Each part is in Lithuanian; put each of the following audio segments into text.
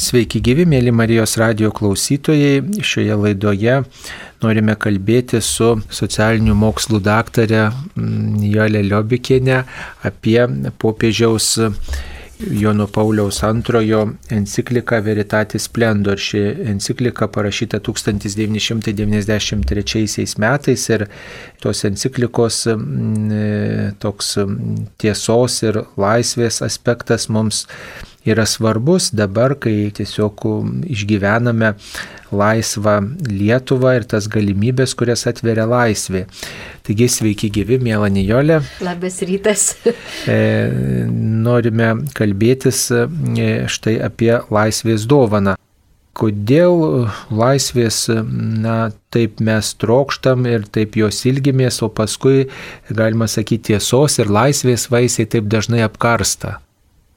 Sveiki gyvi, mėly Marijos radio klausytojai. Šioje laidoje norime kalbėti su socialinių mokslų daktarė mm, Jolė Liobikienė apie popiežiaus Jono Pauliaus antrojo enciklika Veritatis Splendor. Ši enciklika parašyta 1993 metais ir tos enciklikos mm, toks mm, tiesos ir laisvės aspektas mums yra svarbus dabar, kai tiesiog išgyvename laisvą Lietuvą ir tas galimybės, kurias atveria laisvė. Taigi sveiki gyvi, mėla Nijolė. Labas rytas. E, norime kalbėtis e, štai apie laisvės dovaną. Kodėl laisvės, na, taip mes trokštam ir taip jos ilgimės, o paskui, galima sakyti, tiesos ir laisvės vaisiai taip dažnai apkarsta?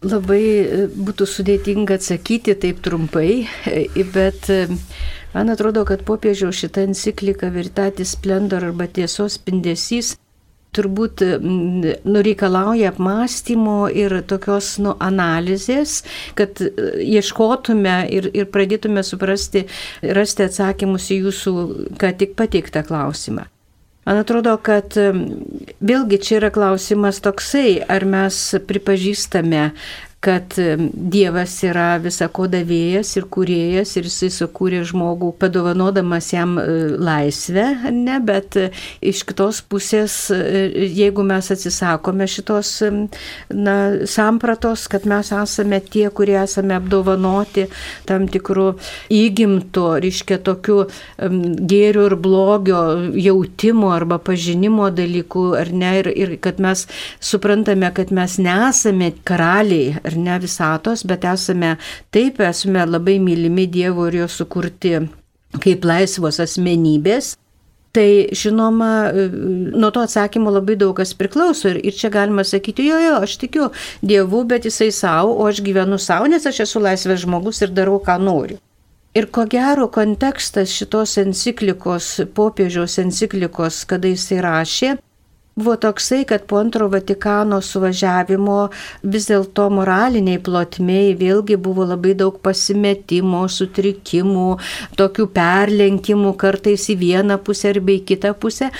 Labai e, būtų sudėtinga atsakyti taip trumpai, e, bet e, man atrodo, kad popiežiaus šitą encikliką Veritatis Splendor arba tiesos spindesys turbūt nureikalauja apmąstymo ir tokios nu, analizės, kad ieškotume ir, ir pradėtume suprasti, rasti atsakymus į jūsų ką tik pateiktą klausimą. Man atrodo, kad vėlgi čia yra klausimas toksai, ar mes pripažįstame, kad Dievas yra visako davėjas ir kūrėjas ir jisai sukūrė žmogų padovanodamas jam e, laisvę, ne, bet e, iš kitos pusės, e, jeigu mes atsisakome šitos na, sampratos, kad mes esame tie, kurie esame apdovanoti tam tikrų įgimtų, reiškia tokių gėrių ir blogio jautimo arba pažinimo dalykų, ar ne, ir, ir kad mes suprantame, kad mes nesame karaliai ar ne visatos, bet esame taip, esame labai mylimi Dievo ir jo sukurti kaip laisvos asmenybės. Tai žinoma, nuo to atsakymo labai daug kas priklauso ir, ir čia galima sakyti, jo, jo, aš tikiu Dievu, bet jisai savo, o aš gyvenu savo, nes aš esu laisvės žmogus ir darau, ką noriu. Ir ko gero kontekstas šitos enciklikos, popiežiaus enciklikos, kada jisai rašė, buvo toksai, kad po antro Vatikano suvažiavimo vis dėlto moraliniai plotmiai vėlgi buvo labai daug pasimetimo, sutrikimų, tokių perlenkimų kartais į vieną pusę arba į kitą pusę.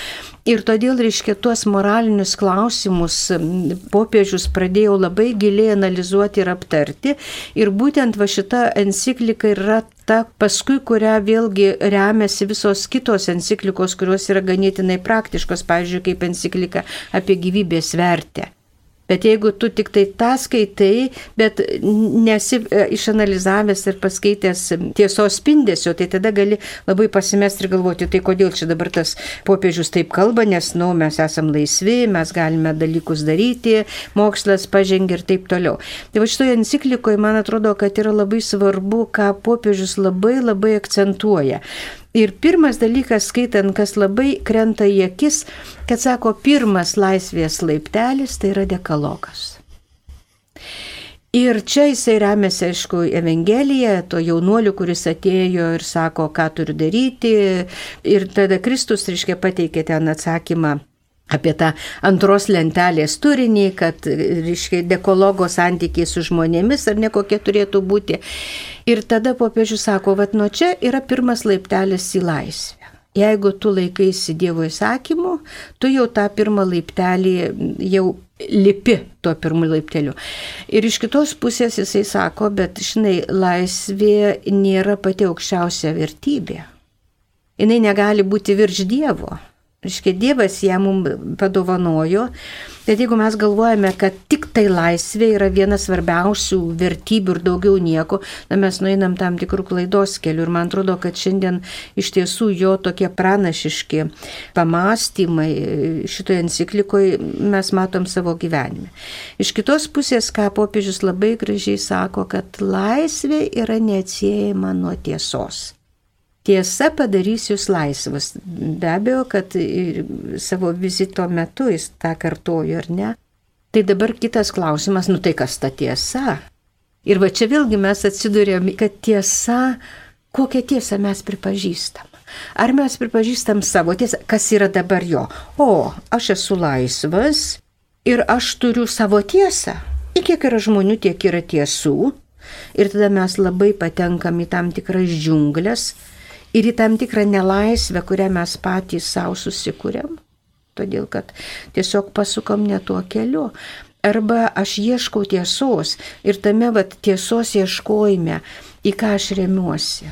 Ir todėl, reiškia, tuos moralinius klausimus popiežius pradėjo labai giliai analizuoti ir aptarti. Ir būtent va šita enciklika yra ta paskui, kurią vėlgi remiasi visos kitos enciklikos, kurios yra ganėtinai praktiškos, pavyzdžiui, kaip enciklika apie gyvybės vertę. Bet jeigu tu tik tai tą skaitai, bet nesi e, išanalizavęs ir paskaitęs tiesos spindesio, tai tada gali labai pasimesti ir galvoti, tai kodėl čia dabar tas popiežius taip kalba, nes, nu, mes esame laisvi, mes galime dalykus daryti, mokslas pažengia ir taip toliau. Tai va šitoje enciklikoje man atrodo, kad yra labai svarbu, ką popiežius labai labai akcentuoja. Ir pirmas dalykas, skaitant, kas labai krenta į akis, kad sako, pirmas laisvės laiptelis tai yra dekalogas. Ir čia jisai remiasi, aišku, Evangeliją, to jaunuoliu, kuris atėjo ir sako, ką turiu daryti. Ir tada Kristus, reiškia, pateikė ten atsakymą apie tą antros lentelės turinį, kad, reiškia, dekologo santykiai su žmonėmis ar nekokie turėtų būti. Ir tada popiežius sako, vad nuo čia yra pirmas laiptelis į laisvę. Jeigu tu laikaisi Dievo įsakymų, tu jau tą pirmą laiptelį jau lipi tuo pirmu laipteliu. Ir iš kitos pusės jisai sako, bet žinai, laisvė nėra pati aukščiausia vertybė. Jis negali būti virš Dievo. Iškia, Dievas ją mums padovanojo, bet jeigu mes galvojame, kad tik tai laisvė yra viena svarbiausių vertybių ir daugiau nieko, na mes nueinam tam tikrų klaidos kelių ir man atrodo, kad šiandien iš tiesų jo tokie pranašiški pamastymai šitoje enciklikoje mes matom savo gyvenime. Iš kitos pusės, ką popiežius labai gražiai sako, kad laisvė yra neatsiejama nuo tiesos. Tiesa padarys jūs laisvus. Be abejo, kad savo vizito metu jis tą kartojo, ar ne? Tai dabar kitas klausimas, nu tai kas ta tiesa? Ir va čia vėlgi mes atsidurėm, kad tiesa, kokią tiesą mes pripažįstam. Ar mes pripažįstam savo tiesą, kas yra dabar jo? O, aš esu laisvas ir aš turiu savo tiesą. Ir kiek yra žmonių, tiek yra tiesų. Ir tada mes labai patenkam į tam tikras džiunglės ir į tam tikrą nelaisvę, kurią mes patys savo susikūrėm. Todėl, kad tiesiog pasukam ne tuo keliu. Arba aš ieškau tiesos ir tame vat, tiesos ieškojime, į ką aš remiuosi.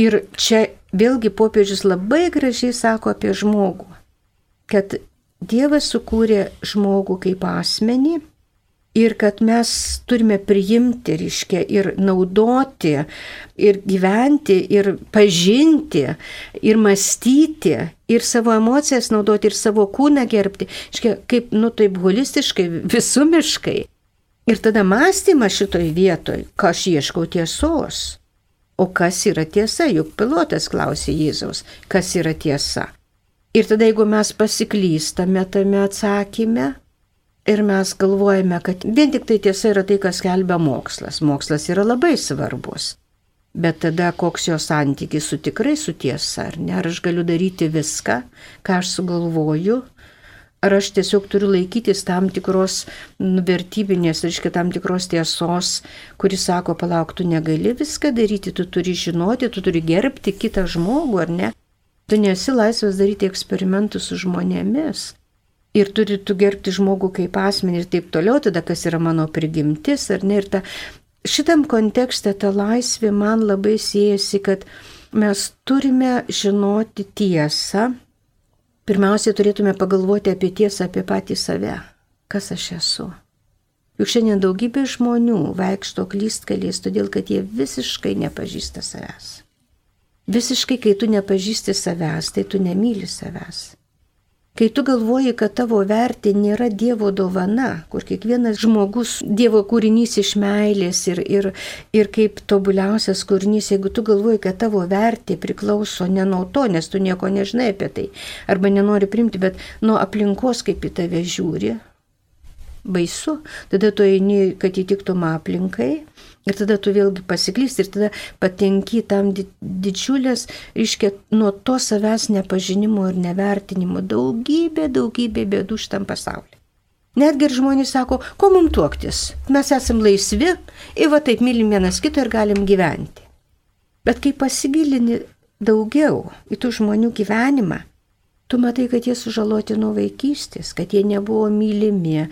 Ir čia vėlgi popiežius labai gražiai sako apie žmogų, kad Dievas sukūrė žmogų kaip asmenį ir kad mes turime priimti, reiškia, ir naudoti, ir gyventi, ir pažinti, ir mąstyti, ir savo emocijas naudoti, ir savo kūną gerbti, reiškia, kaip, nu taip holistiškai, visumiškai. Ir tada mąstymas šitoj vietoj, ką aš ieškau tiesos. O kas yra tiesa? Juk pilotas klausė Jėzaus, kas yra tiesa. Ir tada, jeigu mes pasiklystame tame atsakyme ir mes galvojame, kad vien tik tai tiesa yra tai, kas kelbia mokslas. Mokslas yra labai svarbus. Bet tada koks jo santykis su tikrai su tiesa, ar ne? Ar aš galiu daryti viską, ką aš sugalvoju, ar aš tiesiog turiu laikytis tam tikros nu, vertybinės, reiškia tam tikros tiesos, kuris sako, palauk, tu negali viską daryti, tu turi žinoti, tu turi gerbti kitą žmogų, ar ne? Tu nesi laisvas daryti eksperimentų su žmonėmis. Ir turi tu gerbti žmogų kaip asmenį ir taip toliau, tada kas yra mano prigimtis ar ne. Ir ta, šitam kontekste ta laisvė man labai siejasi, kad mes turime žinoti tiesą. Pirmiausia, turėtume pagalvoti apie tiesą apie patį save. Kas aš esu? Juk šiandien daugybė žmonių vaikšto klystkeliais, todėl kad jie visiškai nepažįsta savęs. Visiškai, kai tu nepažįsti savęs, tai tu nemyli savęs. Kai tu galvoji, kad tavo vertė nėra Dievo dovana, kur kiekvienas žmogus Dievo kūrinys iš meilės ir, ir, ir kaip tobuliausias kūrinys, jeigu tu galvoji, kad tavo vertė priklauso ne nuo to, nes tu nieko nežinai apie tai, arba nenori primti, bet nuo aplinkos, kaip į tave žiūri, baisu, tada tu eini, kad įtiktum aplinkai Ir tada tu vėlgi pasiklysti ir tada patenki tam didžiulės, reiškia, nuo to savęs nepažinimo ir nevertinimo daugybė, daugybė bėdų šitam pasauliu. Netgi ir žmonės sako, ko mums tuoktis, mes esam laisvi ir va taip mylim vienas kitą ir galim gyventi. Bet kai pasigilini daugiau į tų žmonių gyvenimą, tu matai, kad jie sužaloti nuo vaikystės, kad jie nebuvo mylimi,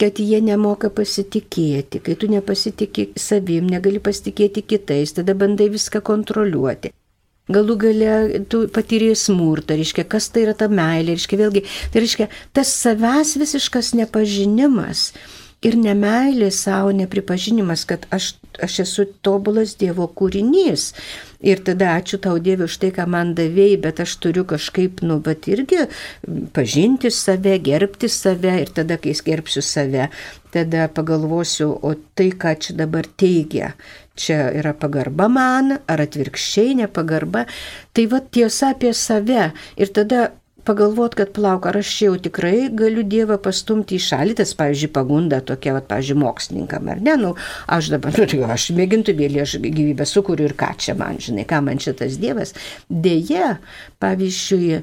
kad jie nemoka pasitikėti, kai tu nepasitikė savim, negali pasitikėti kitais, tada bandai viską kontroliuoti. Galų gale tu patyrė smurtą, reiškia, kas tai yra ta meilė, reiškia, vėlgi, tai reiškia, tas savęs visiškas nepažinimas ir nemailė savo nepripažinimas, kad aš, aš esu tobulas Dievo kūrinys. Ir tada ačiū tau Dievui už tai, ką man davėjai, bet aš turiu kažkaip, nu, bet irgi pažinti save, gerbti save ir tada, kai gerbsiu save, tada pagalvosiu, o tai, ką čia dabar teigia, čia yra pagarba man, ar atvirkščiai nepagarba. Tai va tiesa apie save. Ir tada pagalvot, kad plauk, ar aš jau tikrai galiu Dievą pastumti į šalį, tas, pavyzdžiui, pagunda tokia, va, pavyzdžiui, mokslininkam, ar ne, nu, aš dabar, nu, aš mėgintų vėl aš gyvybę sukūriu ir ką čia man, žinai, ką man šitas Dievas. Deja, pavyzdžiui,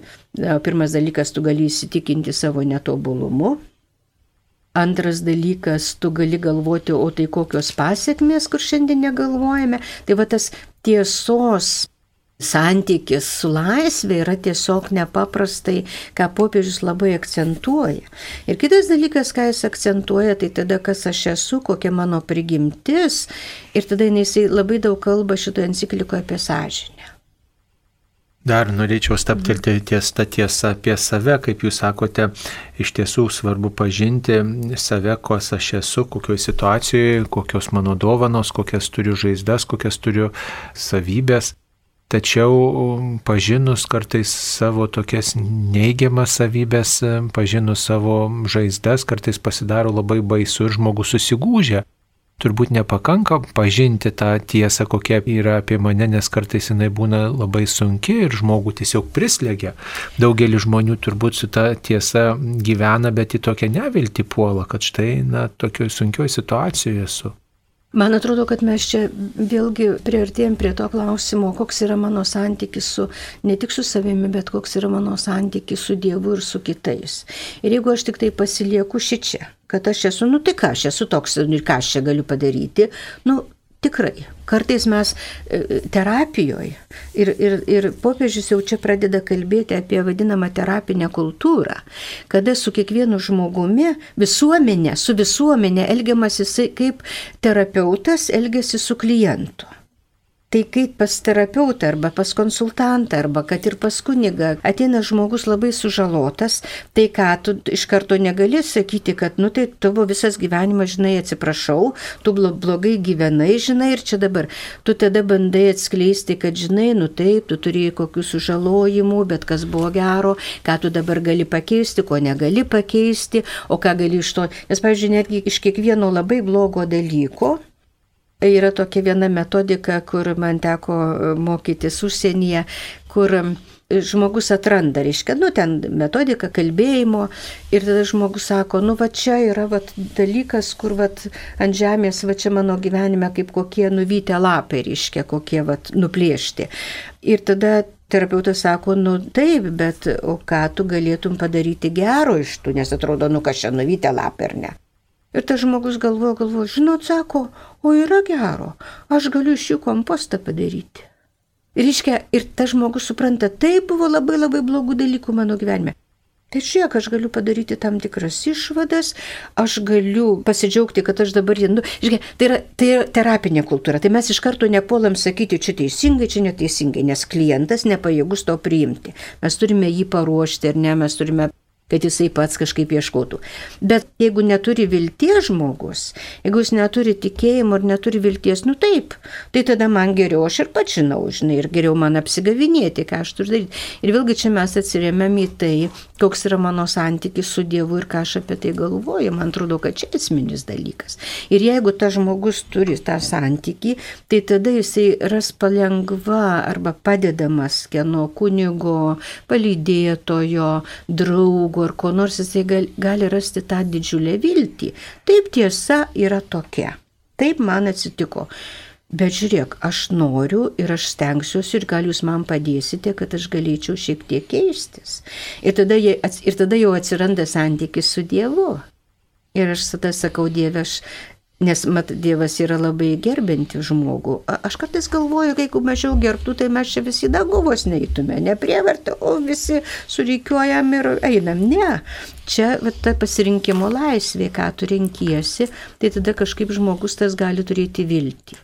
pirmas dalykas, tu gali įsitikinti savo netobulumu, Antras dalykas, tu gali galvoti, o tai kokios pasiekmės, kur šiandien negalvojame. Tai va tas tiesos santykis su laisvė yra tiesiog nepaprastai, ką popiežius labai akcentuoja. Ir kitas dalykas, ką jis akcentuoja, tai tada, kas aš esu, kokia mano prigimtis. Ir tada jisai labai daug kalba šitoje enciklikoje apie sąžinę. Dar norėčiau staptelti ties tą tiesą apie save, kaip jūs sakote, iš tiesų svarbu pažinti save, kas aš esu, kokioje situacijoje, kokios mano dovanos, kokias turiu žaizdas, kokias turiu savybės. Tačiau um, pažinus kartais savo tokias neigiamas savybės, um, pažinus savo žaizdas, kartais pasidaro labai baisu ir žmogus susigūžia. Turbūt nepakanka pažinti tą tiesą, kokia yra apie mane, nes kartais jinai būna labai sunki ir žmogų tiesiog prislėgia. Daugelis žmonių turbūt su ta tiesa gyvena, bet į tokią nevilti puola, kad štai, na, tokioje sunkioje situacijoje esu. Man atrodo, kad mes čia vėlgi priartėjom prie to klausimo, koks yra mano santykis su, ne tik su savimi, bet koks yra mano santykis su Dievu ir su kitais. Ir jeigu aš tik tai pasilieku šį čia, kad aš esu, nu tai ką aš esu toks ir ką aš čia galiu padaryti, nu Tikrai. Kartais mes e, terapijoje ir, ir, ir popiežius jau čia pradeda kalbėti apie vadinamą terapinę kultūrą, kada su kiekvienu žmogumi visuomenė, su visuomenė elgiamas jisai kaip terapeutas elgesi su klientu. Tai kaip pas terapeutą arba pas konsultantą arba kad ir pas kunigą ateina žmogus labai sužalotas, tai ką tu iš karto negali sakyti, kad, nu tai tavo visas gyvenimas, žinai, atsiprašau, tu blogai gyvenai, žinai, ir čia dabar. Tu tada bandai atskleisti, kad, žinai, nu taip, tu turėjai kokių sužalojimų, bet kas buvo gero, ką tu dabar gali pakeisti, ko negali pakeisti, o ką gali iš to. Nes, pavyzdžiui, netgi iš kiekvieno labai blogo dalyko, Yra tokia viena metodika, kur man teko e, mokytis užsienyje, kur žmogus atranda, reiškia, nu ten metodika kalbėjimo ir tada žmogus sako, nu va čia yra va, dalykas, kur va ant žemės, va čia mano gyvenime kaip kokie nuvytę lapai, reiškia, kokie va nuplėšti. Ir tada terapeutas sako, nu taip, bet o ką tu galėtum padaryti gero iš tų, nes atrodo, nu kas čia nuvytę lapai ar ne. Ir tas žmogus galvoja, galvoja, žinot, sako, o yra gero, aš galiu iš jų kompostą padaryti. Ir iškia, ir tas žmogus supranta, tai buvo labai labai blogų dalykų mano gyvenime. Tai žiūrėk, aš galiu padaryti tam tikras išvadas, aš galiu pasidžiaugti, kad aš dabar jindu. Žiūrėk, tai yra, tai yra terapinė kultūra. Tai mes iš karto nepuolam sakyti, čia teisingai, čia neteisingai, nes klientas nepajėgus to priimti. Mes turime jį paruošti, ar ne, mes turime kad jisai pats kažkaip ieškotų. Bet jeigu neturi vilties žmogus, jeigu jis neturi tikėjimo ir neturi vilties, nu taip, tai tada man geriau, aš ir pats žinau, žinai, ir geriau man apsigavinėti, ką aš turiu daryti. Ir vėlgi čia mes atsiriamėm į tai, koks yra mano santykis su Dievu ir ką aš apie tai galvoju. Man atrodo, kad čia esminis dalykas. Ir jeigu tas žmogus turi tą santykį, tai tada jisai ras palengva arba padedamas kieno kunigo, palydėtojo, draugo draugų ar ko nors jisai gali, gali rasti tą didžiulę viltį. Taip tiesa yra tokia. Taip man atsitiko. Bet žiūrėk, aš noriu ir aš stengsiuosi ir gal jūs man padėsite, kad aš galėčiau šiek tiek keistis. Ir tada, ir tada jau atsiranda santykis su Dievu. Ir aš tada sakau, Dieve, aš Nes mat Dievas yra labai gerbinti žmogų. Aš kartais galvoju, jeigu mažiau gerbtų, tai mes čia visi daguvos neįtume, neprievartą, o visi surikiuojam ir einam. Ne. Čia va, ta pasirinkimo laisvė, ką tu renkiesi, tai tada kažkaip žmogus tas gali turėti viltį.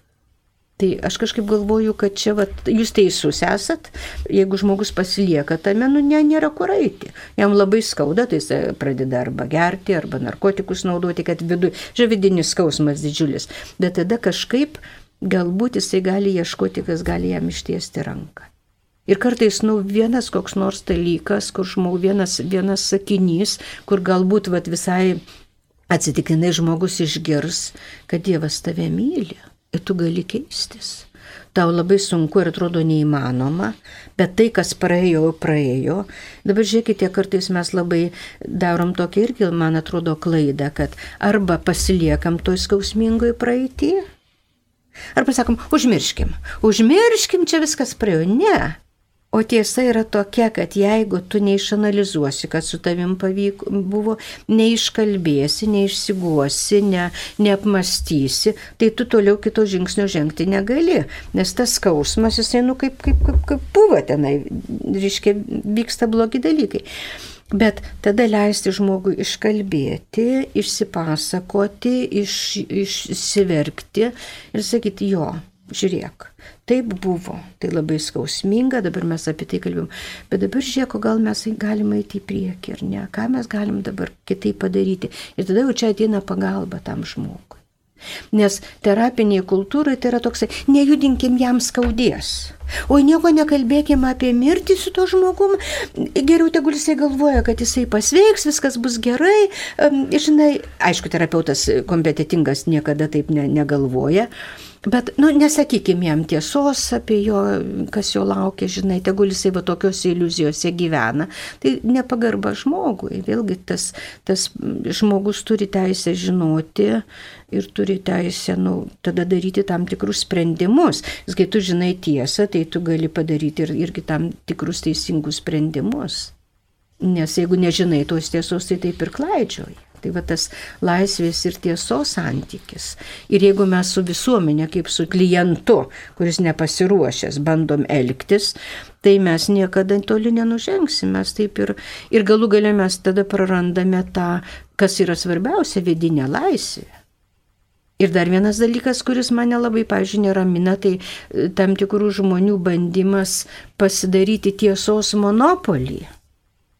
Tai aš kažkaip galvoju, kad čia vat, jūs teisus esat, jeigu žmogus pasilieka tame, nu ne, nėra kur eiti. Jam labai skauda, tai jis pradeda arba gerti, arba narkotikus naudoti, kad viduje, čia vidinis skausmas didžiulis. Bet tada kažkaip galbūt jisai gali ieškoti, kas gali jam ištiesti ranką. Ir kartais, nu, vienas koks nors dalykas, kur žmogų vienas, vienas sakinys, kur galbūt vat, visai atsitiktinai žmogus išgirs, kad Dievas tave myli ir tu gali keistis. Tau labai sunku ir atrodo neįmanoma, bet tai, kas praėjo, praėjo. Dabar žiūrėkite, kartais mes labai darom tokį irgi, man atrodo, klaidą, kad arba pasiliekam toj skausmingoj praeitį, arba sakom, užmirškim, užmirškim, čia viskas praėjo. Ne, O tiesa yra tokia, kad jeigu tu neišanalizuosi, kad su tavim pavyko, buvo, neiškalbėsi, neišsiguosi, ne, neapmastysi, tai tu toliau kito žingsnio žengti negali. Nes tas skausmas, jisai, nu, kaip, kaip, kaip, kaip buvo tenai, reiškia, vyksta blogi dalykai. Bet tada leisti žmogui iškalbėti, išsipasakoti, iš, išsiverkti ir sakyti, jo, žiūrėk, taip buvo, tai labai skausminga, dabar mes apie tai kalbėjom, bet dabar žiūrėk, gal mes galime eiti į priekį ar ne, ką mes galim dabar kitaip padaryti. Ir tada jau čia ateina pagalba tam žmogui. Nes terapinėje kultūroje tai yra toksai, nejudinkim jam skaudės. O nieko nekalbėkim apie mirtį su to žmogum. Geriau tegul jisai galvoja, kad jisai pasveiks, viskas bus gerai. Žinai, aišku, terapeutas kompetitingas niekada taip ne, negalvoja. Bet, nu, nesakykim jam tiesos apie jo, kas jo laukia, žinai, tegul jisai va tokiuose iliuzijose gyvena. Tai nepagarba žmogui. Vėlgi tas, tas žmogus turi teisę žinoti ir turi teisę, nu, tada daryti tam tikrus sprendimus. Kai tu žinai tiesą, tai tu gali padaryti ir, irgi tam tikrus teisingus sprendimus. Nes jeigu nežinai tos tiesos, tai taip ir klaidžioji. Tai va tas laisvės ir tiesos santykis. Ir jeigu mes su visuomenė, kaip su klientu, kuris nepasiruošęs, bandom elgtis, tai mes niekada toli nenužengsim. Mes taip ir, ir galų galę mes tada prarandame tą, kas yra svarbiausia, vidinę laisvę. Ir dar vienas dalykas, kuris mane labai, pažiūrėjau, neramina, tai e, tam tikrų žmonių bandymas pasidaryti tiesos monopolį.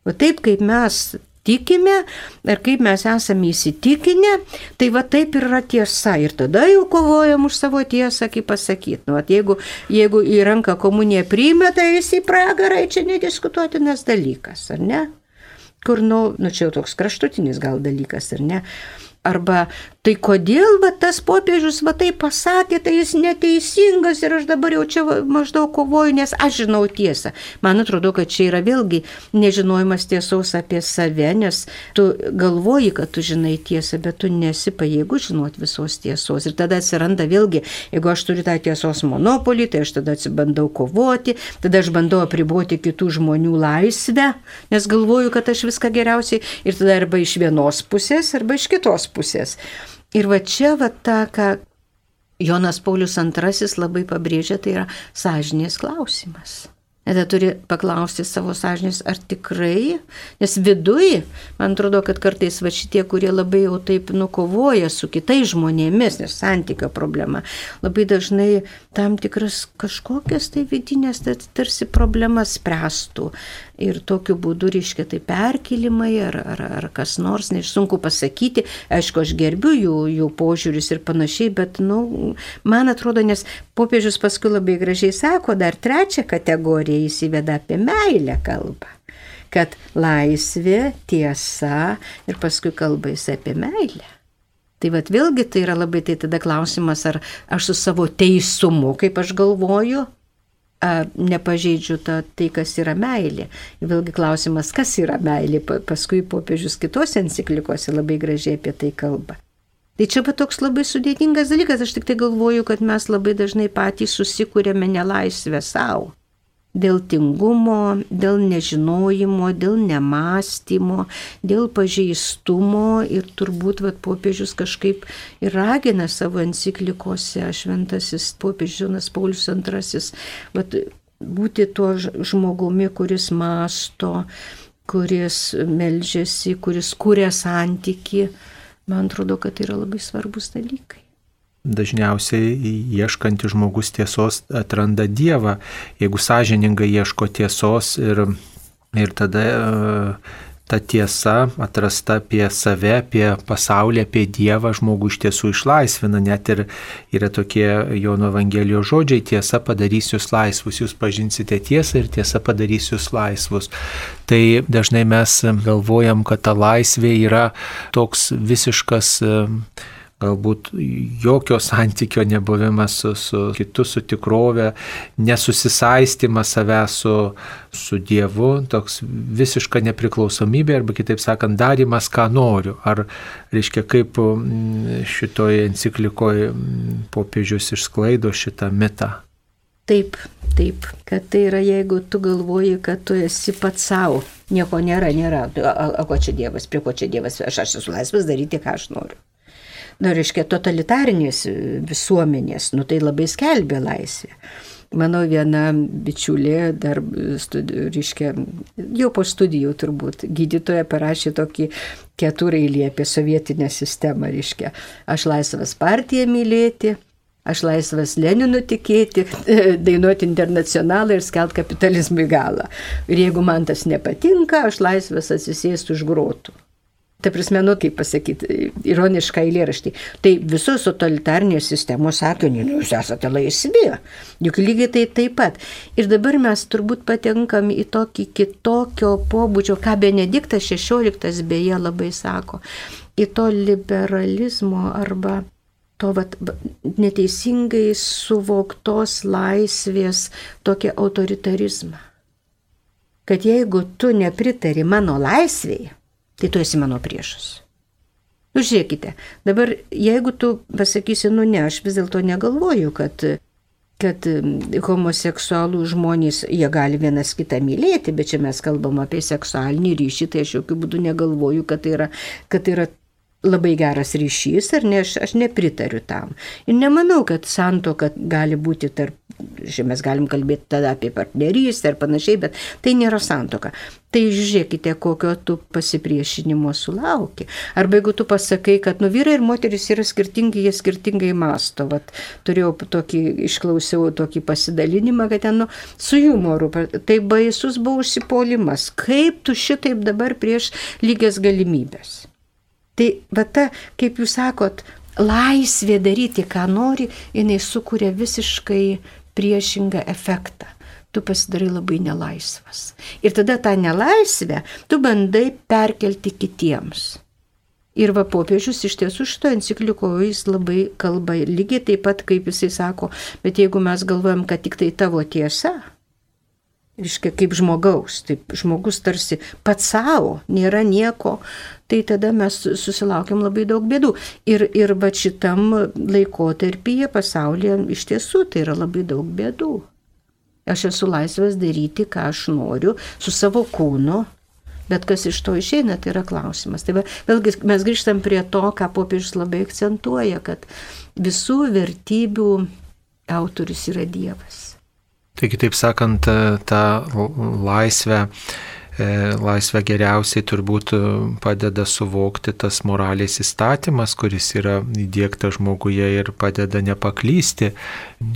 O taip kaip mes tikime ir kaip mes esame įsitikinę, tai va taip ir yra tiesa. Ir tada jau kovojam už savo tiesą, kaip pasakyti. Nu, jeigu, jeigu į ranką komuniją priima, tai jis į pragarą, čia nediskutuotinas dalykas, ar ne? Kur, nu, nu čia jau toks kraštutinis gal dalykas, ar ne? Arba tai kodėl va, tas popiežius va tai pasakė, tai jis neteisingas ir aš dabar jau čia maždaug kovoju, nes aš žinau tiesą. Man atrodo, kad čia yra vėlgi nežinojimas tiesos apie save, nes tu galvoji, kad tu žinai tiesą, bet tu nesi pajėgus žinoti visos tiesos. Ir tada atsiranda vėlgi, jeigu aš turiu tą tiesos monopolį, tai aš tada atsibandau kovoti, tada aš bandau apriboti kitų žmonių laisvę, nes galvoju, kad aš viską geriausiai ir tada arba iš vienos pusės, arba iš kitos pusės. Ir va čia va ta, ką Jonas Paulius II labai pabrėžia, tai yra sąžinės klausimas. Tada turi paklausti savo sąžinės, ar tikrai, nes viduje, man atrodo, kad kartais va šitie, kurie labai jau taip nukovoja su kitais žmonėmis, nes santykio problema, labai dažnai tam tikras kažkokias tai vidinės, tai tarsi problemas spręstų. Ir tokiu būdu, reiškia, tai perkelimai ar, ar, ar kas nors, nesunku pasakyti, aišku, aš gerbiu jų, jų požiūris ir panašiai, bet, nu, man atrodo, nes popiežius paskui labai gražiai sako, dar trečią kategoriją įsiveda apie meilę kalbą kad laisvė, tiesa ir paskui kalba jis apie meilę. Tai vad vėlgi tai yra labai tai tada klausimas, ar aš su savo teisumu, kaip aš galvoju, nepažeidžiu ta, tai, kas yra meilė. Vėlgi klausimas, kas yra meilė, paskui popiežius kitose enciklikose labai gražiai apie tai kalba. Tai čia pat toks labai sudėtingas dalykas, aš tik tai galvoju, kad mes labai dažnai patys susikūrėme nelaisvę savo dėl tingumo, dėl nežinojimo, dėl nemastymo, dėl pažeistumo ir turbūt vat, popiežius kažkaip ir ragina savo enciklikose, šventasis popiežius Paulius II, vat, būti tuo žmogumi, kuris masto, kuris melžiasi, kuris kūrė santyki. Man atrodo, kad tai yra labai svarbus dalykai. Dažniausiai ieškantis žmogus tiesos atranda Dievą, jeigu sąžiningai ieško tiesos ir, ir tada e, ta tiesa atrasta apie save, apie pasaulį, apie Dievą žmogų iš tiesų išlaisvina. Net ir yra tokie Jono Evangelijos žodžiai, tiesa padarys jūs laisvus, jūs pažinsite tiesą ir tiesa padarys jūs laisvus. Tai dažnai mes galvojam, kad ta laisvė yra toks visiškas galbūt jokio santykio nebuvimas su, su kitu, su tikrove, nesusisaistimas savęs su, su Dievu, toks visiška nepriklausomybė arba kitaip sakant, darimas, ką noriu. Ar, reiškia, kaip mm, šitoje enciklikoje mm, popiežius išsklaido šitą mitą. Taip, taip, kad tai yra, jeigu tu galvoji, kad tu esi pats savo, nieko nėra, nėra, o, o ko čia Dievas, prie ko čia Dievas, aš, aš esu laisvas daryti, ką aš noriu nu, reiškia, totalitarinės visuomenės, nu tai labai skelbė laisvę. Mano viena bičiulė, dar studijų, reiškia, jau po studijų turbūt, gydytoja parašė tokį keturailį apie sovietinę sistemą, reiškia, aš laisvas partiją mylėti, Aš laisvas Leninu tikėti, dainuoti internacionalą ir skelt kapitalizmui galą. Ir jeigu man tas nepatinka, aš laisvas atsisėsti už grotų. Ta prasme, nu, kaip pasakyti, ironišką eilėraštį. Tai visos totalitarnės sistemos sakė, nu, jūs esate laisvi. Juk lygiai tai taip pat. Ir dabar mes turbūt patenkam į tokį kitokio pobūdžio, ką Benediktas XVI beje labai sako, į to liberalizmo arba to vat, neteisingai suvoktos laisvės tokį autoritarizmą. Kad jeigu tu nepritari mano laisvėje, tai tu esi mano priešas. Nu, žiūrėkite, dabar jeigu tu pasakysi, nu ne, aš vis dėlto negalvoju, kad, kad homoseksualų žmonės, jie gali vienas kitą mylėti, bet čia mes kalbam apie seksualinį ryšį, tai aš jokių būdų negalvoju, kad tai yra, kad tai yra labai geras ryšys, ar ne, aš, aš nepritariu tam. Ir nemanau, kad santoka gali būti tarp, žinai, mes galim kalbėti tada apie partnerystę ir panašiai, bet tai nėra santoka. Tai žiūrėkite, kokio tu pasipriešinimo sulauki. Arba jeigu tu pasakai, kad nu vyrai ir moteris yra skirtingi, jie skirtingai masto. Vat, turėjau tokį, išklausiau tokį pasidalinimą, kad ten nu, su humoru, tai baisus buvo užsipolimas. Kaip tu šitaip dabar prieš lygias galimybės? Tai va ta, kaip jūs sakot, laisvė daryti, ką nori, jinai sukuria visiškai priešingą efektą. Tu pasidarai labai nelaisvas. Ir tada tą nelaisvę tu bandai perkelti kitiems. Ir va popiežius iš tiesų šito enciklikoje jis labai kalba lygiai taip pat, kaip jisai sako, bet jeigu mes galvojam, kad tik tai tavo tiesa, Iškia, kaip žmogaus, taip žmogus tarsi pats savo, nėra nieko, tai tada mes susilaukiam labai daug bėdų. Ir, ir va šitam laikotarpyje pasaulyje iš tiesų tai yra labai daug bėdų. Aš esu laisvas daryti, ką aš noriu, su savo kūnu, bet kas iš to išeina, tai yra klausimas. Tai va, vėlgi mes grįžtam prie to, ką popiežius labai akcentuoja, kad visų vertybių autorius yra Dievas. Tai kitaip sakant, tą laisvę, e, laisvę geriausiai turbūt padeda suvokti tas moralės įstatymas, kuris yra įdėkta žmoguje ir padeda nepaklysti,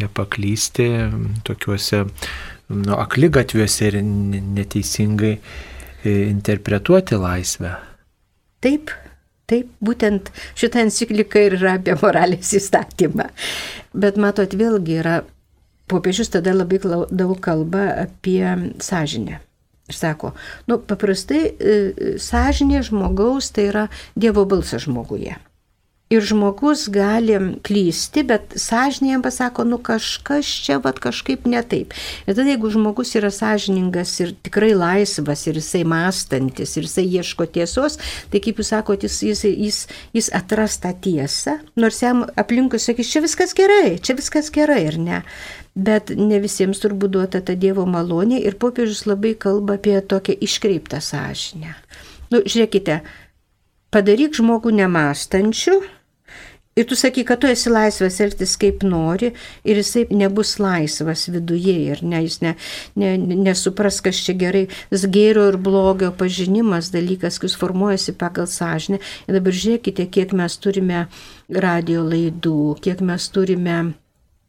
nepaklysti tokiuose nu, aklygatviuose ir neteisingai e, interpretuoti laisvę. Taip, Taip, būtent šitą encikliką ir yra apie moralės įstatymą. Bet matot, vėlgi yra popiežius tada labai daug kalba apie sąžinę. Ir sako, nu, paprastai e, sąžinė žmogaus tai yra Dievo balsas žmoguje. Ir žmogus gali klysti, bet sąžinė jam pasako, nu kažkas čia vat kažkaip ne taip. Ir tada jeigu žmogus yra sąžiningas ir tikrai laisvas ir jisai mąstantis ir jisai ieško tiesos, tai kaip jūs sakote, jis, jis, jis, jis atras tą tiesą, nors jam aplinkui sakys, čia viskas gerai, čia viskas gerai ir ne. Bet ne visiems turbūt duota ta Dievo malonė ir popiežius labai kalba apie tokią iškreiptą sąžinę. Nu, žiūrėkite, padaryk žmogų nemastančių Ir tu sakai, kad tu esi laisvas elgtis kaip nori ir jisai nebus laisvas viduje ir ne, jis ne, ne, nesupras, kas čia gerai. Tas gėrio ir blogio pažinimas dalykas, kuris formuojasi pagal sąžinę. Ir dabar žiūrėkite, kiek mes turime radio laidų, kiek mes turime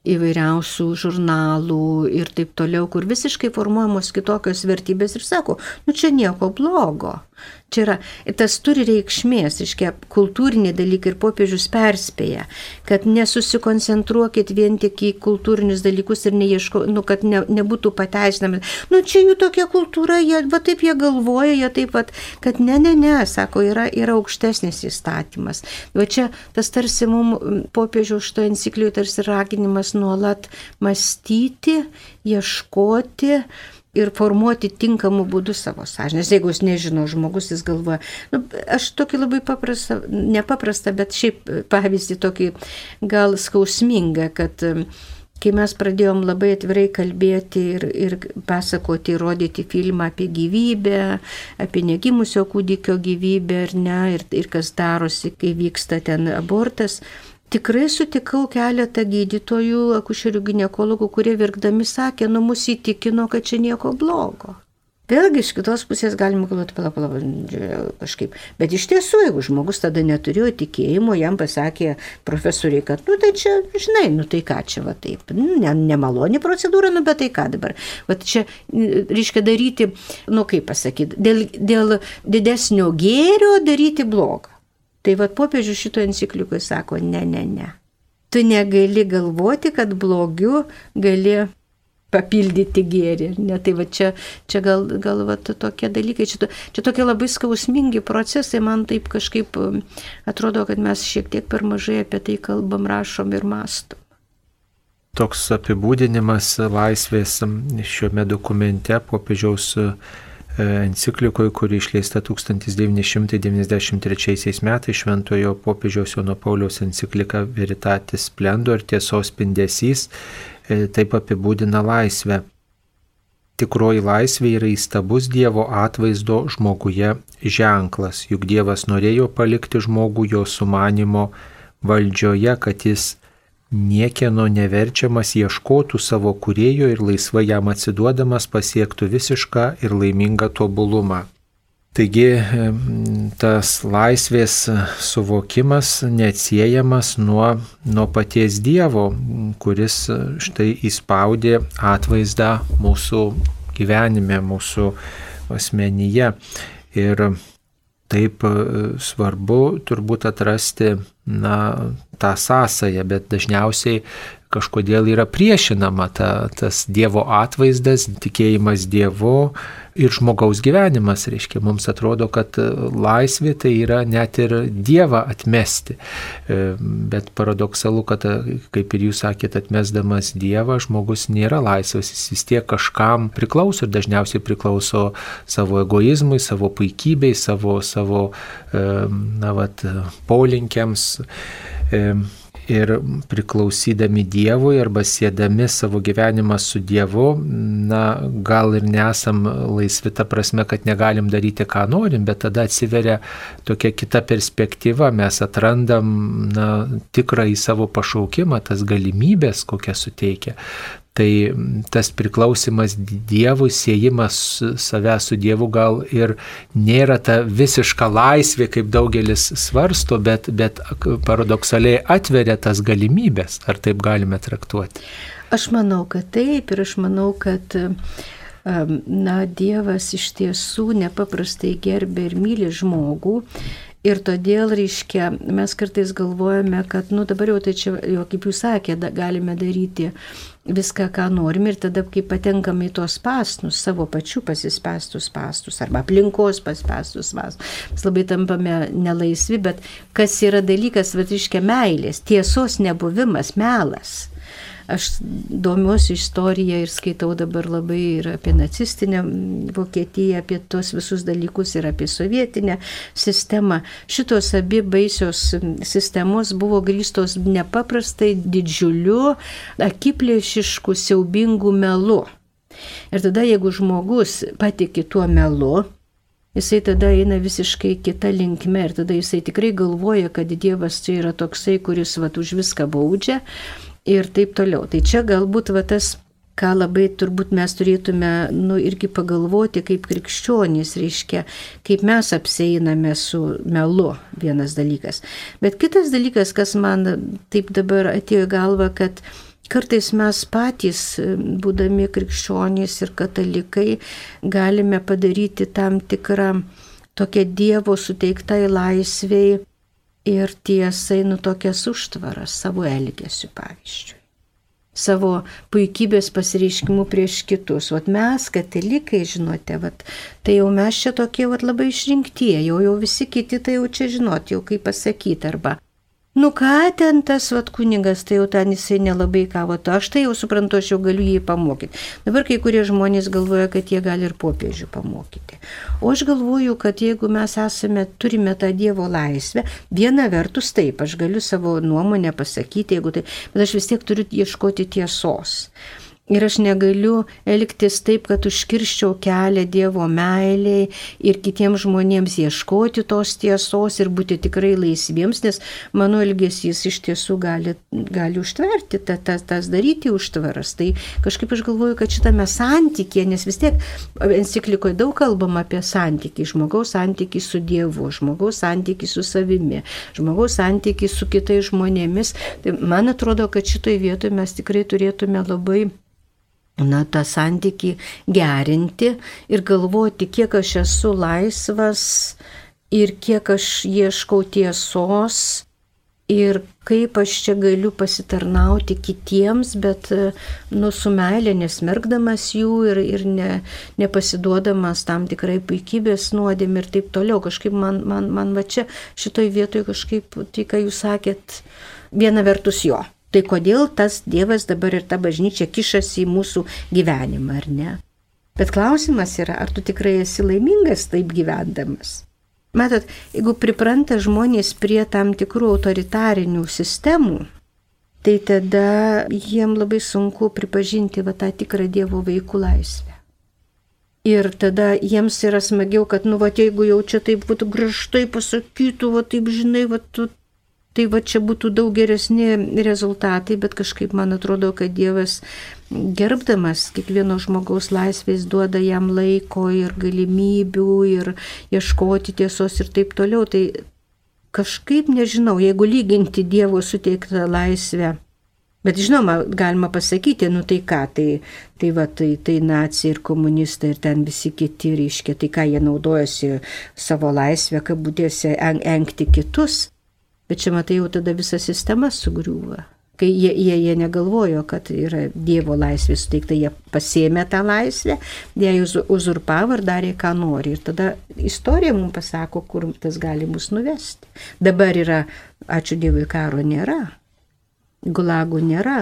įvairiausių žurnalų ir taip toliau, kur visiškai formuojamos kitokios vertybės ir sako, nu čia nieko blogo. Čia yra, tas turi reikšmės, iškia, kultūriniai dalykai ir popiežius perspėja, kad nesusikoncentruokit vien tik į kultūrinius dalykus ir neieško, nu, kad ne, nebūtų pateisinami. Nu, čia jų tokia kultūra, jie, va taip jie galvoja, jie taip pat, kad ne, ne, ne, sako, yra, yra aukštesnis įstatymas. Va čia tas tarsi mums popiežiaus šito enciklijų tarsi raginimas nuolat mąstyti, ieškoti, ir formuoti tinkamų būdų savo sąžinės. Jeigu jis nežino žmogus, jis galvoja, nu, aš tokį labai paprastą, nepaprastą, bet šiaip pavyzdį tokį gal skausmingą, kad kai mes pradėjom labai atvirai kalbėti ir, ir pasakoti, rodyti filmą apie gyvybę, apie negimusio kūdikio gyvybę ir ne, ir, ir kas darosi, kai vyksta ten abortas, Tikrai sutikau keletą gydytojų, akušerių gynekologų, kurie virkdami sakė, nu mus įtikino, kad čia nieko blogo. Vėlgi iš kitos pusės galima galvoti, pala, pala, kažkaip. Bet iš tiesų, jeigu žmogus tada neturėjo tikėjimo, jam pasakė profesoriai, kad, nu tai čia, žinai, nu tai ką čia va taip, ne, nemaloni procedūra, nu bet tai ką dabar. Va čia reiškia daryti, nu kaip pasakyti, dėl, dėl didesnio gėrio daryti blogą. Tai vad popiežius šito enciklikoje sako, ne, ne, ne. Tu negali galvoti, kad blogiu gali papildyti gėrį. Ne, tai va čia, čia gal, gal va, tokie dalykai, čia, čia tokie labai skausmingi procesai, man taip kažkaip um, atrodo, kad mes šiek tiek per mažai apie tai kalbam, rašom ir mastom. Toks apibūdinimas laisvės šiame dokumente popiežiaus enciklikoje, kuri išleista 1993 metais šventojo popiežiaus Jono Pauliaus enciklika Veritatis Splendor tiesos spindesys, e, taip apibūdina laisvę. Tikroji laisvė yra įstabus Dievo atvaizdo žmoguje ženklas, juk Dievas norėjo palikti žmogų jo sumanimo valdžioje, kad jis niekieno neverčiamas ieškotų savo kurėjo ir laisvai jam atsiduodamas pasiektų visišką ir laimingą tobulumą. Taigi tas laisvės suvokimas neatsiejamas nuo, nuo paties Dievo, kuris štai įspaudė atvaizdą mūsų gyvenime, mūsų asmenyje. Ir taip svarbu turbūt atrasti na, tą sąsąją, bet dažniausiai kažkodėl yra priešinama ta, tas Dievo atvaizdas, tikėjimas Dievu ir žmogaus gyvenimas, reiškia, mums atrodo, kad e, laisvė tai yra net ir Dievą atmesti. E, bet paradoksalu, kad, e, kaip ir jūs sakėt, atmesdamas Dievą, žmogus nėra laisvas, jis vis tiek kažkam priklauso ir dažniausiai priklauso savo egoizmui, savo puikybei, savo, savo na, vat, polinkiams ir priklausydami Dievui arba sėdami savo gyvenimą su Dievu, na, gal ir nesam laisvi ta prasme, kad negalim daryti, ką norim, bet tada atsiveria tokia kita perspektyva, mes atrandam na, tikrą į savo pašaukimą, tas galimybės, kokią suteikia. Tai tas priklausimas Dievui, siejimas savęs su Dievu gal ir nėra ta visiška laisvė, kaip daugelis svarsto, bet, bet paradoksaliai atveria tas galimybės. Ar taip galime traktuoti? Aš manau, kad taip ir aš manau, kad na, Dievas iš tiesų nepaprastai gerbė ir myli žmogų Ir todėl, reiškia, mes kartais galvojame, kad, nu dabar jau tai čia, jau kaip jūs sakėte, galime daryti viską, ką norim ir tada, kai patenkame į tuos pastus, savo pačių pasispestus pastus arba aplinkos paspestus pastus, mes labai tampame nelaisvi, bet kas yra dalykas, vad iškia meilės, tiesos nebuvimas, melas Aš domiuosi istoriją ir skaitau dabar labai ir apie nacistinę Vokietiją, apie tos visus dalykus ir apie sovietinę sistemą. Šitos abi baisios sistemos buvo grįstos nepaprastai didžiuliu, akiplėšišku, siaubingu melu. Ir tada, jeigu žmogus patiki tuo melu, jisai tada eina visiškai kita linkme ir tada jisai tikrai galvoja, kad Dievas čia yra toksai, kuris vat už viską baudžia ir taip toliau. Tai čia galbūt va tas ką labai turbūt mes turėtume, nu, irgi pagalvoti kaip krikščionys, reiškia, kaip mes apseiname su melu, vienas dalykas. Bet kitas dalykas, kas man taip dabar atėjo į galvą, kad kartais mes patys, būdami krikščionys ir katalikai, galime padaryti tam tikrą tokią Dievo suteiktai laisviai ir tiesai nu tokias užtvaras savo elgesiu, pavyzdžiui. Savo puikybės pasireiškimų prieš kitus. Vat mes, katalikai, žinote, vat, tai jau mes čia tokie vat, labai išrinktieji, jau, jau visi kiti tai jau čia žinot, jau kaip pasakyti, arba Nu ką ten tas vat kunigas, tai jau ten jisai nelabai ką, o aš tai jau suprantu, aš jau galiu jį pamokyti. Dabar kai kurie žmonės galvoja, kad jie gali ir popiežių pamokyti. O aš galvoju, kad jeigu mes esame, turime tą Dievo laisvę, viena vertus taip, aš galiu savo nuomonę pasakyti, jeigu tai, bet aš vis tiek turiu ieškoti tiesos. Ir aš negaliu elgtis taip, kad užkirščiau kelią Dievo meiliai ir kitiems žmonėms ieškoti tos tiesos ir būti tikrai laisviems, nes mano elgesys iš tiesų gali, gali užtverti, ta, ta, tas daryti užtvaras. Tai kažkaip aš galvoju, kad šitame santykėje, nes vis tiek enciklikoje daug kalbama apie santykį, žmogaus santykį su Dievu, žmogaus santykį su savimi, žmogaus santykį su kitais žmonėmis. Tai man atrodo, kad šitoje vietoje mes tikrai turėtume labai na, tą santyki gerinti ir galvoti, kiek aš esu laisvas ir kiek aš ieškau tiesos ir kaip aš čia galiu pasitarnauti kitiems, bet nu, su meilė nesmergdamas jų ir, ir ne, nepasiduodamas tam tikrai puikybės nuodėm ir taip toliau. Kažkaip man, man, man va čia šitoj vietoj kažkaip tai, ką jūs sakėt, viena vertus jo Tai kodėl tas Dievas dabar ir ta bažnyčia kišasi į mūsų gyvenimą, ar ne? Bet klausimas yra, ar tu tikrai esi laimingas taip gyvendamas? Matot, jeigu pripranta žmonės prie tam tikrų autoritarinių sistemų, tai tada jiem labai sunku pripažinti va tą tikrą Dievo vaikų laisvę. Ir tada jiems yra smagiau, kad, nu, va, jeigu jau čia taip būtų gražtai pasakytų, va, taip, žinai, va, tu, tai va, čia būtų daug geresni rezultatai, bet kažkaip man atrodo, kad Dievas gerbdamas kiekvieno žmogaus laisvės duoda jam laiko ir galimybių ir ieškoti tiesos ir taip toliau. Tai kažkaip nežinau, jeigu lyginti Dievo suteiktą laisvę Bet žinoma, galima pasakyti, nu tai ką, tai, tai, va, tai, tai nacijai ir komunistai ir ten visi kiti reiškia, tai ką jie naudojasi savo laisvę, kabutėse en, engti kitus. Bet čia matai jau tada visa sistema sugriūva. Kai jie, jie, jie negalvojo, kad yra Dievo laisvė suteikta, jie pasėmė tą laisvę, jie uzurpavo ir darė, ką nori. Ir tada istorija mums pasako, kur tas gali mus nuvesti. Dabar yra, ačiū Dievui, karo nėra gulagų nėra,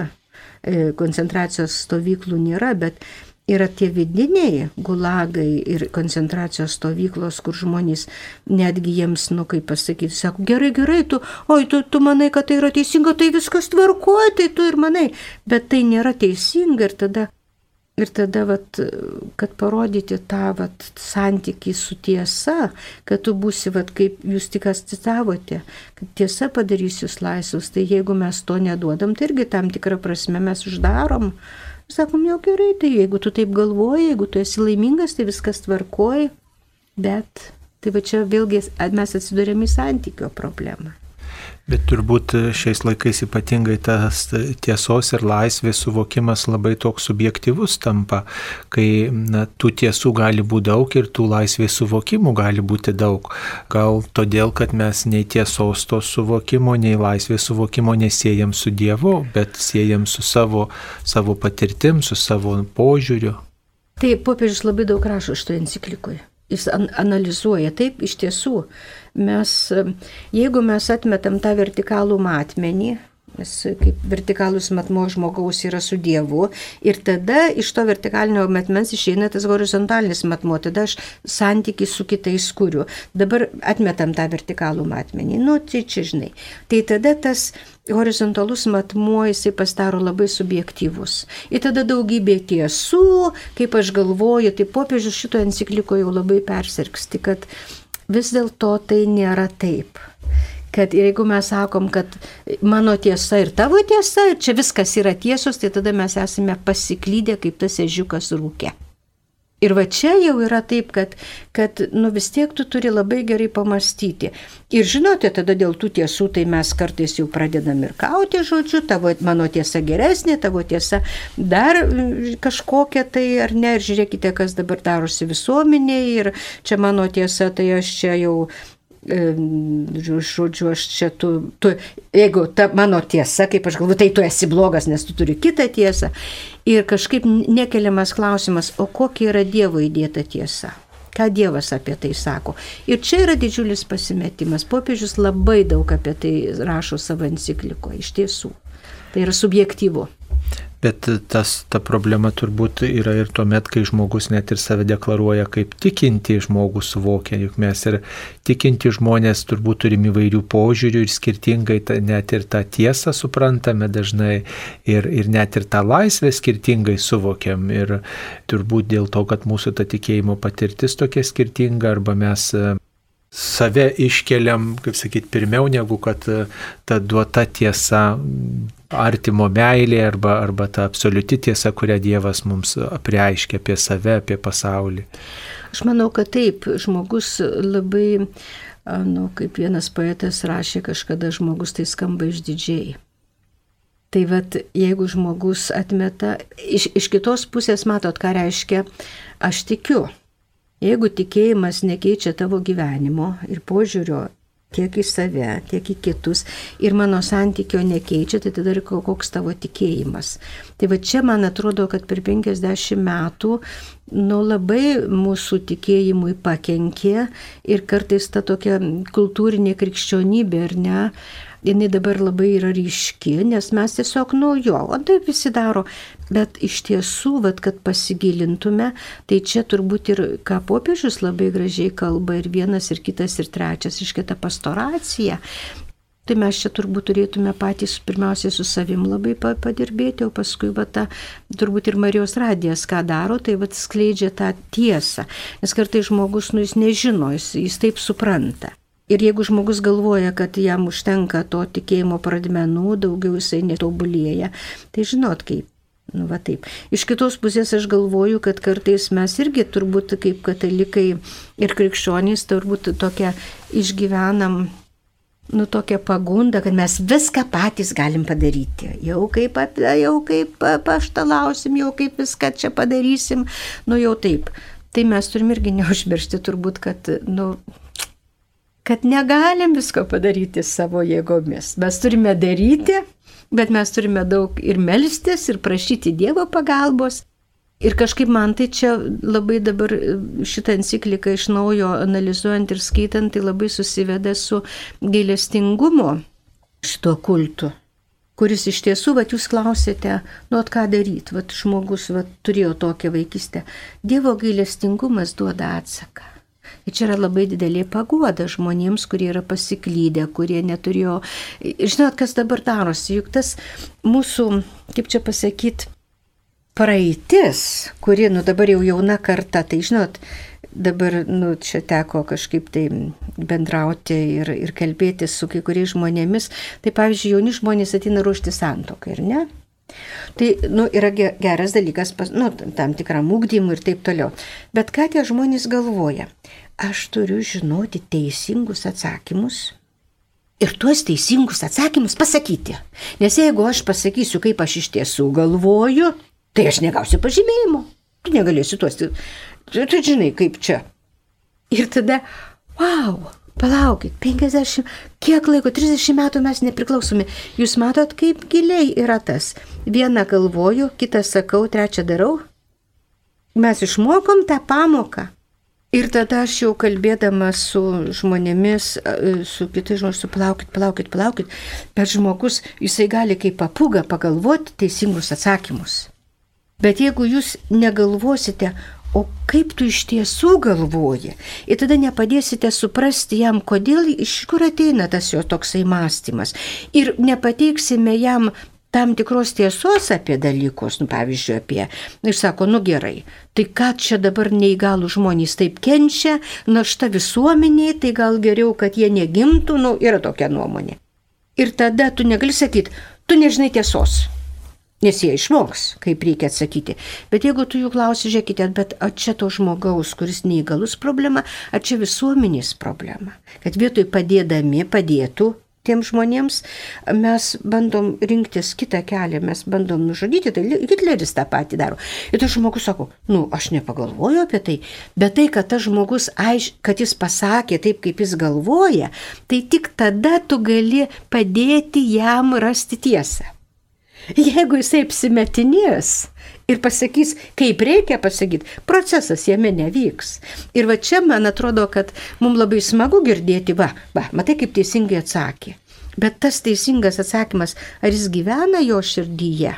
e, koncentracijos stovyklų nėra, bet yra tie vidiniai gulagai ir koncentracijos stovyklos, kur žmonės netgi jiems, nu kaip pasakyti, sako, gerai, gerai, tu, oi, tu, tu manai, kad tai yra teisinga, tai viskas tvarkuoja, tai tu ir manai, bet tai nėra teisinga ir tada Ir tada, vat, kad parodyti tą vat, santykį su tiesa, kad tu būsi, vat, kaip jūs tik citavote, kad tiesa padarys jūs laisvus, tai jeigu mes to neduodam, tai irgi tam tikrą prasme mes uždarom. Sakom, jau gerai, tai jeigu tu taip galvoji, jeigu tu esi laimingas, tai viskas tvarkoji, bet tai va čia vėlgi mes atsidurėm į santykio problemą. Bet turbūt šiais laikais ypatingai tas tiesos ir laisvės suvokimas labai toks subjektivus tampa, kai na, tų tiesų gali būti daug ir tų laisvės suvokimų gali būti daug. Gal todėl, kad mes nei tiesos to suvokimo, nei laisvės suvokimo nesėjam su Dievu, bet siejam su savo, savo patirtim, su savo požiūriu. Taip, popiežius labai daug rašo šitoje enciklikoje jis an analizuoja. Taip, iš tiesų, mes, jeigu mes atmetam tą vertikalų matmenį, Nes kaip vertikalus matmo žmogaus yra su Dievu. Ir tada iš to vertikalinio matmens išeina tas horizontalinis matmo. Tada aš santykiai su kitais kuriu. Dabar atmetam tą vertikalų matmenį. Nu, tai čia žinai. Tai tada tas horizontalus matmuo jisai pasidaro labai subjektyvus. Ir tada daugybė tiesų, kaip aš galvoju, tai popiežius šito encikliko jau labai persirgsti, kad vis dėlto tai nėra taip kad jeigu mes sakom, kad mano tiesa ir tavo tiesa, ir čia viskas yra tiesos, tai tada mes esame pasiklydę kaip tas ežiukas rūkė. Ir va čia jau yra taip, kad, kad nu vis tiek tu turi labai gerai pamastyti. Ir žinote, tada dėl tų tiesų, tai mes kartais jau pradedam ir kauti žodžiu, tavo, mano tiesa geresnė, tavo tiesa dar kažkokia tai ar ne, ir žiūrėkite, kas dabar darosi visuomenėje, ir čia mano tiesa, tai aš čia jau žodžiu, aš čia tu, tu, jeigu ta mano tiesa, kaip aš galvoju, tai tu esi blogas, nes tu turi kitą tiesą. Ir kažkaip nekeliamas klausimas, o kokia yra Dievo įdėta tiesa? Ką Dievas apie tai sako? Ir čia yra didžiulis pasimetimas. Popiežius labai daug apie tai rašo savo enciklikoje, iš tiesų. Tai yra subjektyvu. Bet tas, ta problema turbūt yra ir tuomet, kai žmogus net ir save deklaruoja kaip tikinti žmogų suvokia, juk mes ir tikinti žmonės turbūt turim įvairių požiūrių ir skirtingai ta, net ir tą tiesą suprantame dažnai ir, ir net ir tą laisvę skirtingai suvokiam. Ir turbūt dėl to, kad mūsų ta tikėjimo patirtis tokia skirtinga arba mes save iškeliam, kaip sakyti, pirmiau negu kad e, ta duota tiesa, artimo meilė arba, arba ta absoliuti tiesa, kurią Dievas mums apreiškia apie save, apie pasaulį. Aš manau, kad taip, žmogus labai, nu, kaip vienas poetas rašė kažkada, žmogus tai skamba išdidžiai. Tai vad, jeigu žmogus atmeta, iš, iš kitos pusės matot, ką reiškia, aš tikiu Jeigu tikėjimas nekeičia tavo gyvenimo ir požiūrio tiek į save, tiek į kitus ir mano santykio nekeičia, tai tada ir koks tavo tikėjimas. Tai va čia man atrodo, kad per 50 metų nu, labai mūsų tikėjimui pakenkė ir kartais ta tokia kultūrinė krikščionybė, ar ne, jinai dabar labai yra ryški, nes mes tiesiog, nu jo, o taip visi daro. Bet iš tiesų, vat, kad pasigilintume, tai čia turbūt ir ką popiežius labai gražiai kalba ir vienas, ir kitas, ir trečias, iš kita pastoracija. Tai mes čia turbūt turėtume patys pirmiausiai su savim labai padirbėti, o paskui va ta, turbūt ir Marijos radijas ką daro, tai va skleidžia tą tiesą. Nes kartai žmogus, nu jis nežino, jis, jis taip supranta. Ir jeigu žmogus galvoja, kad jam užtenka to tikėjimo pradmenų, daugiau jisai netobulėja, tai žinot kaip. Nu, va taip. Iš kitos pusės aš galvoju, kad kartais mes irgi turbūt kaip katalikai ir krikščionys turbūt tokią išgyvenam nu, tokia pagunda, kad mes viską patys galim padaryti. Jau kaip, jau kaip paštalausim, jau kaip viską čia padarysim, nu jau taip. Tai mes turim irgi neužmiršti turbūt, kad, nu, kad negalim visko padaryti savo jėgomis. Mes turime daryti, bet mes turime daug ir melstis, ir prašyti Dievo pagalbos. Ir kažkaip man tai čia labai dabar šitą encikliką iš naujo analizuojant ir skaitant, tai labai susiveda su gailestingumo šito kultu kuris iš tiesų, va jūs klausėte, nu, at ką daryti, va žmogus va, turėjo tokią vaikystę. Dievo gailestingumas duoda atsaką. Ir čia yra labai didelė paguoda žmonėms, kurie yra pasiklydę, kurie neturėjo. Žinot, kas dabar darosi, juk tas mūsų, kaip čia pasakyti, praeitis, kuri, nu dabar jau jauna karta, tai žinot, dabar, nu, čia teko kažkaip tai bendrauti ir, ir kalbėti su kai kuriais žmonėmis. Tai pavyzdžiui, jauni žmonės ateina ruošti santoką, ir ne? Tai, nu, yra geras dalykas, pas, nu, tam tikram ūkdymui ir taip toliau. Bet ką tie žmonės galvoja? Aš turiu žinoti teisingus atsakymus. Ir tuos teisingus atsakymus pasakyti. Nes jeigu aš pasakysiu, kaip aš iš tiesų galvoju, tai aš negausiu pažymėjimo. Tu negalėsi tuos. Tu, tu žinai, kaip čia. Ir tada, wow, palaukit, 50, kiek laiko, 30 metų mes nepriklausomi. Jūs matot, kaip giliai yra tas. Vieną galvoju, kitą sakau, trečią darau. Mes išmokom tą pamoką. Ir tada aš jau kalbėdama su žmonėmis, su kitais žmonėmis, su palaukit, palaukit, palaukit, bet žmogus, jisai gali kaip papūga pagalvoti teisingus atsakymus. Bet jeigu jūs negalvosite, o kaip tu iš tiesų galvoji, ir tada nepadėsite suprasti jam, kodėl, iš kur ateina tas jo toksai mąstymas. Ir nepateiksime jam tam tikros tiesos apie dalykus, nu, pavyzdžiui, apie, nu, ir sako, nu gerai, tai ką čia dabar neįgalų žmonės taip kenčia, našta visuomeniai, tai gal geriau, kad jie negimtų, nu, yra tokia nuomonė. Ir tada tu negali sakyti, tu nežinai tiesos. Nes jie išmoks, kaip reikia atsakyti. Bet jeigu tu jų klausi, žiūrėkite, bet ar čia to žmogaus, kuris neįgalus problema, ar čia visuomenės problema, kad vietoj padėdami padėtų tiem žmonėms, mes bandom rinktis kitą kelią, mes bandom nužudyti, tai Hitleris tą patį daro. Ir tas žmogus sako, nu, aš nepagalvoju apie tai, bet tai, kad tas žmogus, aiš, kad jis pasakė taip, kaip jis galvoja, tai tik tada tu gali padėti jam rasti tiesą. Jeigu jisai apsimetinės ir pasakys, kaip reikia pasakyti, procesas jame nevyks. Ir va čia man atrodo, kad mums labai smagu girdėti, va, va, matai, kaip teisingai atsakė. Bet tas teisingas atsakymas, ar jis gyvena jo širdyje?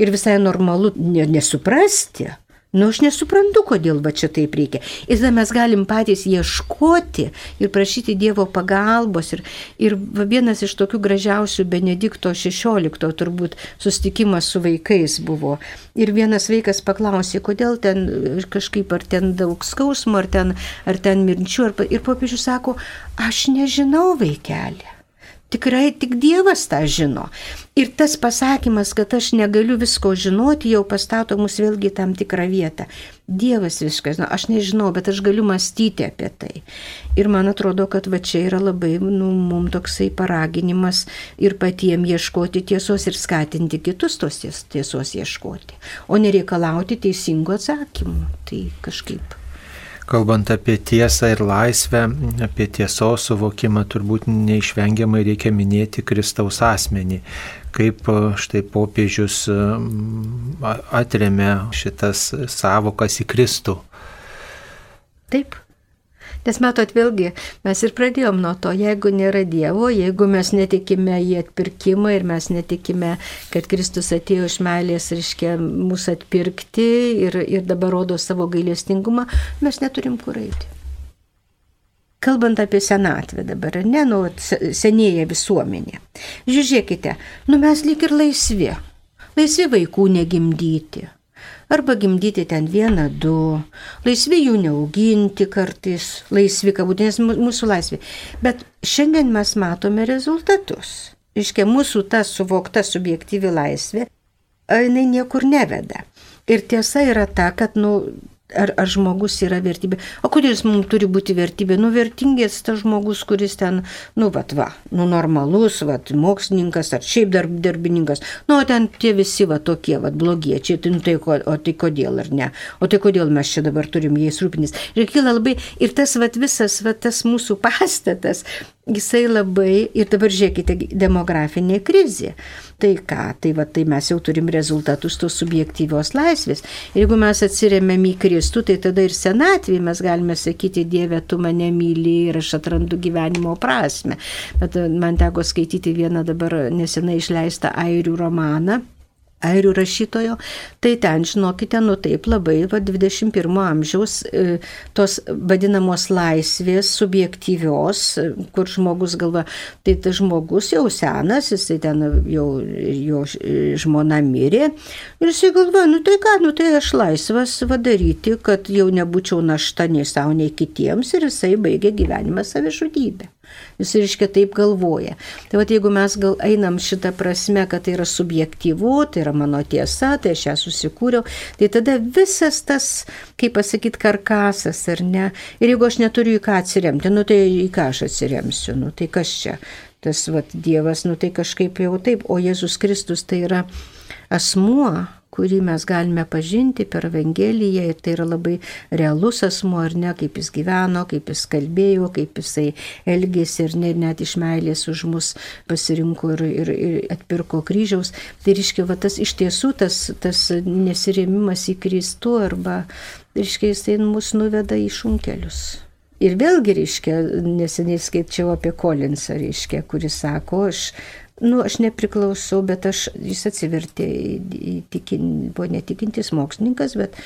Ir visai normalu nesuprasti, Nu, aš nesuprantu, kodėl va čia taip reikia. Ir tada mes galim patys ieškoti ir prašyti Dievo pagalbos. Ir, ir vienas iš tokių gražiausių Benedikto XVI turbūt sustikimas su vaikais buvo. Ir vienas vaikas paklausė, kodėl ten kažkaip ar ten daug skausmo, ar ten, ar ten mirčių. Ar, ir popiežius sako, aš nežinau vaikelį. Tikrai tik Dievas tą žino. Ir tas pasakymas, kad aš negaliu visko žinoti, jau pastato mus vėlgi tam tikrą vietą. Dievas viskas, žino, aš nežinau, bet aš galiu mąstyti apie tai. Ir man atrodo, kad va čia yra labai, nu, mums toksai paraginimas ir patiems ieškoti tiesos ir skatinti kitus tos tiesos ieškoti, o nereikalauti teisingų atsakymų. Tai kažkaip kalbant apie tiesą ir laisvę, apie tiesos suvokimą, turbūt neišvengiamai reikia minėti Kristaus asmenį, kaip e, štai popiežius atremia šitas savokas į Kristų. Taip, Nes matot, vėlgi, mes ir pradėjom nuo to, jeigu nėra Dievo, jeigu mes netikime į atpirkimą ir mes netikime, kad Kristus atėjo iš meilės, reiškia, mūsų atpirkti ir, ir dabar rodo savo gailestingumą, mes neturim kur eiti. kalbant apie senatvę dabar, ne, nu, senėja visuomenė. Žiūrėkite, nu mes lyg ir laisvi. Laisvi vaikų negimdyti. Arba gimdyti ten vieną, du, laisvi jų neauginti kartais, laisvi, kabutės mūsų laisvi. Bet šiandien mes matome rezultatus. Iškia, mūsų ta suvokta subjektyvi laisvė, jinai niekur neveda. Ir tiesa yra ta, kad, nu, ar, ar žmogus yra vertybė. O kodėl jis mums turi būti vertybė? Nu, vertingės tas žmogus, kuris ten, nu, vat, va, nu, normalus, va, mokslininkas ar šiaip darb, darbininkas. Nu, o ten tie visi, va, tokie, va, blogiečiai, tai, nu, tai, o tai kodėl ar ne? O tai kodėl mes čia dabar turim jais rūpintis? Ir kyla labai, ir tas, va, visas, va, tas mūsų pastatas, jisai labai, ir dabar žiūrėkite, demografinė krizė. Tai ką, tai, va, tai mes jau turim rezultatus tos subjektyvios laisvės. Ir jeigu mes atsiriamėm į Kristų, tai tada ir senatvį mes galime sakyti, Dieve, tu mane myli ir aš atrandu gyvenimo prasme. Bet man teko skaityti vieną dabar nesenai išleistą airių romaną airių rašytojo, tai ten, žinokite, nu taip labai, va, 21 amžiaus e, tos vadinamos laisvės subjektyvios, e, kur žmogus galva, tai tas žmogus jau senas, jisai ten jau jo žmona mirė ir jisai galva, nu tai ką, nu tai aš laisvas vadaryti, kad jau nebūčiau našta nei savo, nei kitiems ir jisai baigė gyvenimą savižudybę. Jis reiškia taip galvoja. Tai va, jeigu mes gal einam šitą prasme, kad tai yra subjektyvu, tai yra mano tiesa, tai aš ją susikūriau, tai tada visas tas, kaip pasakyti, karkasas ar ne. Ir jeigu aš neturiu į ką atsiremti, nu tai į ką aš atsiremsiu, nu tai kas čia. Tas vat, Dievas, nu tai kažkaip jau taip, o Jėzus Kristus tai yra asmuo, kurį mes galime pažinti per Evangeliją ir tai yra labai realus asmo, ar ne, kaip jis gyveno, kaip jis kalbėjo, kaip jisai elgėsi ir net, net iš meilės už mus pasirinko ir, ir, ir atpirko kryžiaus. Tai reiškia, va, tas iš tiesų tas, tas nesirėmimas į Kristų arba, reiškia, jisai mus nuveda į šunkelius. Ir vėlgi, reiškia, neseniai skaičiau apie Kolinsą, reiškia, kuris sako, aš Nu, aš nepriklausau, bet aš, jis atsivertė, tikin, buvo netikintis mokslininkas, bet,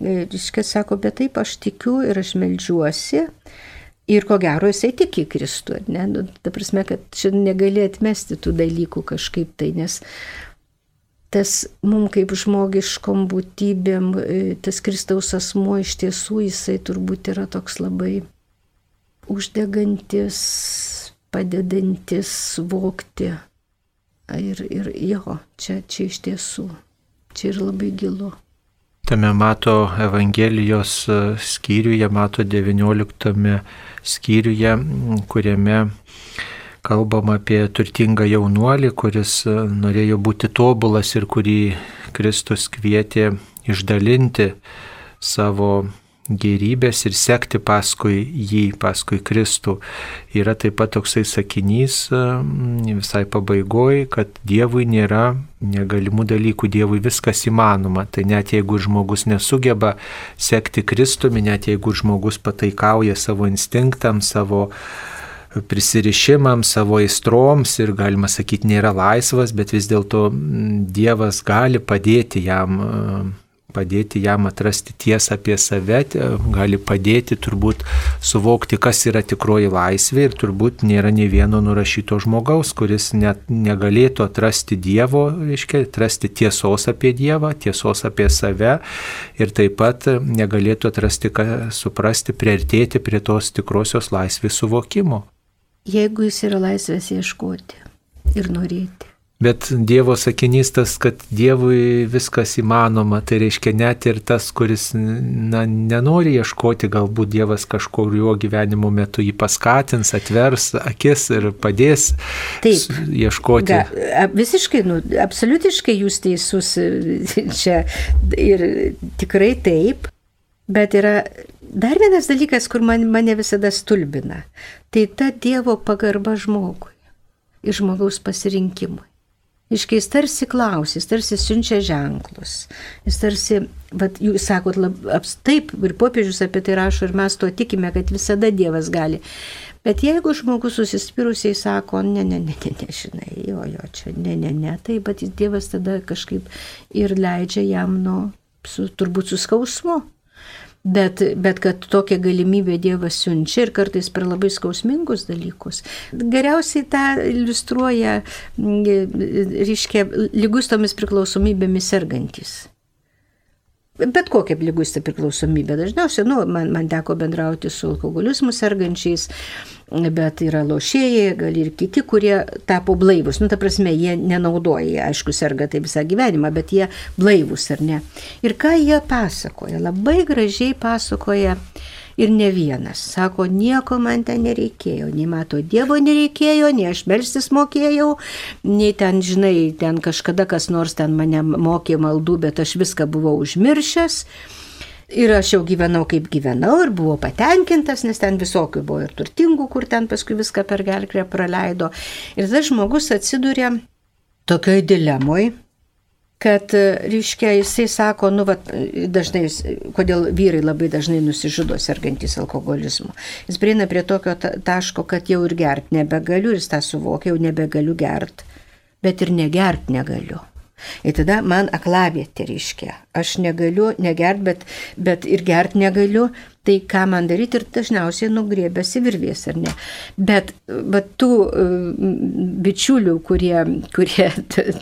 reiškia, sako, bet taip aš tikiu ir aš melžiuosi. Ir ko gero jisai tiki Kristų, ne? Nu, ta prasme, kad šiandien negali atmesti tų dalykų kažkaip tai, nes tas mums kaip žmogiškom būtybėm, tas Kristaus asmuo iš tiesų jisai turbūt yra toks labai uždegantis, padedantis suvokti Ir, ir jo, čia, čia iš tiesų, čia ir labai gilu. Tame mato Evangelijos e, skyriuje, mato 19 skyriuje, kuriame kalbam apie turtingą jaunuolį, kuris e, norėjo būti tobulas ir kurį Kristus kvietė išdalinti savo gerybės ir sekti paskui jį, paskui Kristų. Yra taip pat toksai sakinys mm, visai pabaigoje, kad Dievui nėra negalimų dalykų, Dievui viskas įmanoma. Tai net jeigu žmogus nesugeba sekti Kristumi, net jeigu žmogus pataikauja savo instinktams, savo prisirišimams, savo aistroms ir galima sakyti nėra laisvas, bet vis dėlto mm, Dievas gali padėti jam padėti jam atrasti tiesą apie save, gali padėti turbūt suvokti, kas yra tikroji laisvė ir turbūt nėra ne vieno nurašyto žmogaus, kuris net negalėtų atrasti Dievo, reiškia, atrasti tiesos apie Dievą, tiesos apie save ir taip pat negalėtų atrasti, suprasti, priartėti prie tos tikrosios laisvės suvokimo. Jeigu jis yra laisvės ieškoti ir norėti. Bet Dievo sakinys tas, kad Dievui viskas įmanoma, tai reiškia net ir tas, kuris na, nenori ieškoti, galbūt Dievas kažkurio gyvenimo metu jį paskatins, atvers akis ir padės Taip, ieškoti. Ga, visiškai, nu, absoliutiškai jūs teisus čia ir tikrai taip, bet yra dar vienas dalykas, kur man, mane visada stulbina. Tai ta Dievo pagarba žmogui ir žmogaus pasirinkimui. Iškeis tarsi klausys, tarsi siunčia ženklus. Jis tarsi, bet jūs sakot, lab, aps, taip, ir popiežius apie tai rašo, ir mes tuo tikime, kad visada Dievas gali. Bet jeigu žmogus susispirusiai sako, ne, ne, ne, ne, ne, žinai, jo, jo, čia, ne, ne, ne, tai, bet Dievas tada kažkaip ir leidžia jam, nu, su, turbūt su skausmu. Bet, bet kad tokią galimybę Dievas siunčia ir kartais per labai skausmingus dalykus. Geriausiai tą iliustruoja, reiškia, lygustomis priklausomybėmis sergantis bet kokia lyguista priklausomybė. Dažniausiai, nu, man, man teko bendrauti su alkoholizmu sergančiais, bet yra lošėjai, gal ir kiti, kurie tapo blaivus. Nu, ta prasme, jie nenaudoja, jie, aišku, serga tai visą gyvenimą, bet jie blaivus ar ne. Ir ką jie pasakoja? Labai gražiai pasakoja ir ne vienas. Sako, nieko man ten nereikėjo, nei mato Dievo nereikėjo, nei aš melstis mokėjau, nei ten, žinai, ten kažkada kas nors ten mane mokė maldų, bet aš viską buvau užmiršęs. Ir aš jau gyvenau kaip gyvenau ir buvau patenkintas, nes ten visokių buvo ir turtingų, kur ten paskui viską per gelkrę praleido. Ir tas žmogus atsidūrė tokioj dilemoj, kad, reiškia, jisai sako, nu, vat, dažnai, kodėl vyrai labai dažnai nusižudo sergantis alkoholizmu. Jis prieina prie tokio taško, kad jau ir gert nebegaliu, jis tą suvokia, jau nebegaliu gert, bet ir negert negaliu. Ir tada man aklavietė reiškia. Aš negaliu negert, bet, bet ir gert negaliu. Tai ką man daryti ir dažniausiai nugrėbėsi virvės, ar ne. Bet, bet tų uh, bičiulių, kurie, kurie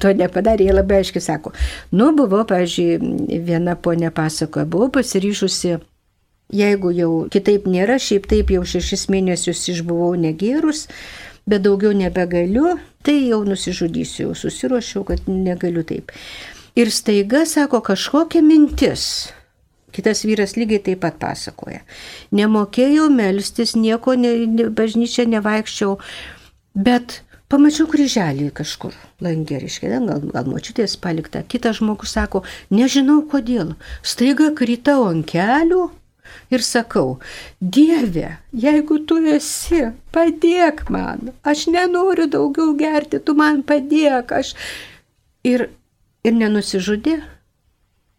to nepadarė, jie labai aiškiai sako, nu buvau, pažiūrėjau, viena ponė pasakoja, buvau pasiryžusi Jeigu jau kitaip nėra, šiaip taip jau šešis mėnesius išbuvau negėrus, bet daugiau nebegaliu, tai jau nusižudysiu, jau susiruošiau, kad negaliu taip. Ir staiga sako kažkokia mintis. Kitas vyras lygiai taip pat pasakoja. Nemokėjau melstis, nieko ne, ne, bažnyčia nevaikščiau, bet pamačiau kryželį kažkur langė, reiškia, gal, gal močiutės palikta. Kitas žmogus sako, nežinau kodėl. Staiga kritau ant kelių ir sakau, Dieve, jeigu tu esi, padėk man, aš nenoriu daugiau gerti, tu man padėk, aš. Ir, ir nenusižudė,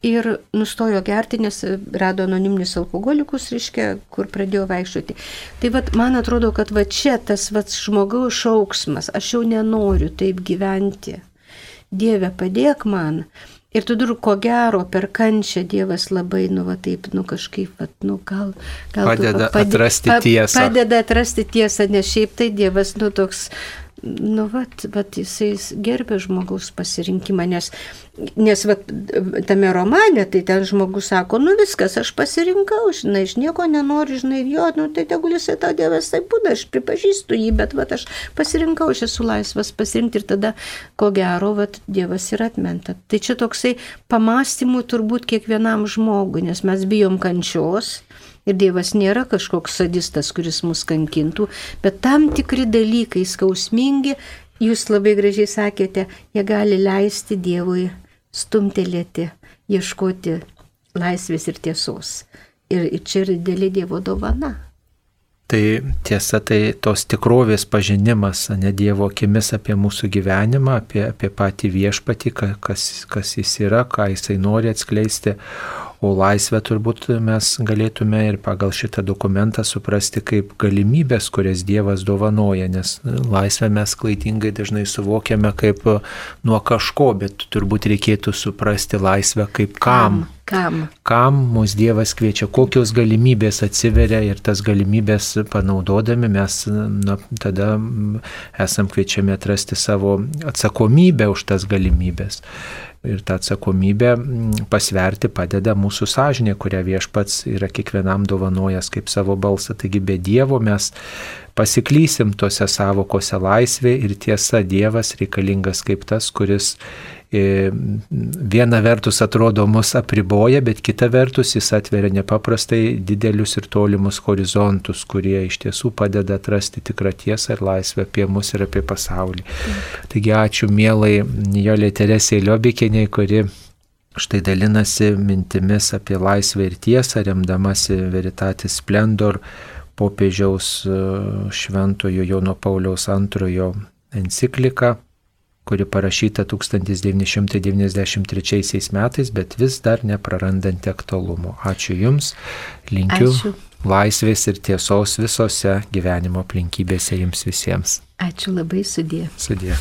ir nustojo gerti, nes rado anoniminius alkoholikus, reiškia, kur pradėjo vaikščioti. Tai vad, man atrodo, kad va čia tas va žmogaus šauksmas, aš jau nenoriu taip gyventi. Dieve, padėk man. Ir tu dur, ko gero, per kančią Dievas labai, nu, va taip, nu, kažkaip, va, nu, gal... gal padeda tu, padė, atrasti tiesą. Padeda atrasti tiesą, nes šiaip tai Dievas, nu, toks nu, vat, vat, jisai gerbė žmogaus pasirinkimą, nes, nes vat, tame romane, tai ten žmogus sako, nu viskas, aš pasirinkau, žinai, aš nieko nenoriu, žinai, jo, nu tai tegul jisai tau Dievas taip būna, aš pripažįstu jį, bet vat, aš pasirinkau, aš esu laisvas pasirinkti ir tada, ko gero, vat, Dievas yra atmenta. Tai čia toksai pamastymų turbūt kiekvienam žmogui, nes mes bijom kančios Ir Dievas nėra kažkoks sadistas, kuris mus kankintų, bet tam tikri dalykai skausmingi, jūs labai gražiai sakėte, jie gali leisti Dievui stumtelėti, ieškoti laisvės ir tiesos. Ir, ir čia yra didelė Dievo dovana. Tai tiesa, tai tos tikrovės pažinimas, ne Dievo akimis apie mūsų gyvenimą, apie, apie patį viešpatį, kas, kas jis yra, ką jisai nori atskleisti, O laisvę turbūt mes galėtume ir pagal šitą dokumentą suprasti kaip galimybės, kurias Dievas dovanoja, nes laisvę mes klaidingai dažnai suvokiame kaip nuo kažko, bet turbūt reikėtų suprasti laisvę kaip kam. Kam? Kam mūsų Dievas kviečia, kokios galimybės atsiveria ir tas galimybės panaudodami mes na, tada esam kviečiami atrasti savo atsakomybę už tas galimybės ir tą atsakomybę mm, pasverti padeda mūsų sąžinė, kurią viešpats yra kiekvienam dovanojęs kaip savo balsą. Taigi be Dievo mes pasiklysim tose savokose laisvė ir tiesa Dievas reikalingas kaip tas, kuris viena vertus atrodo mus apriboja, bet kita vertus jis atveria nepaprastai didelius ir tolimus horizontus, kurie iš tiesų padeda atrasti tikrą tiesą ir laisvę apie mus ir apie pasaulį. Taigi ačiū mielai Jolė Teresė Liobikiniai, kuri štai dalinasi mintimis apie laisvę ir tiesą, remdamasi Veritatis Splendor popiežiaus e, šventojo Jono Pauliaus antrojo encikliką kuri parašyta 1993 metais, bet vis dar neprarandanti aktualumo. Ačiū Jums, linkiu Ačiū. laisvės ir tiesos visose gyvenimo aplinkybėse Jums visiems. Ačiū labai sudė. Sudė.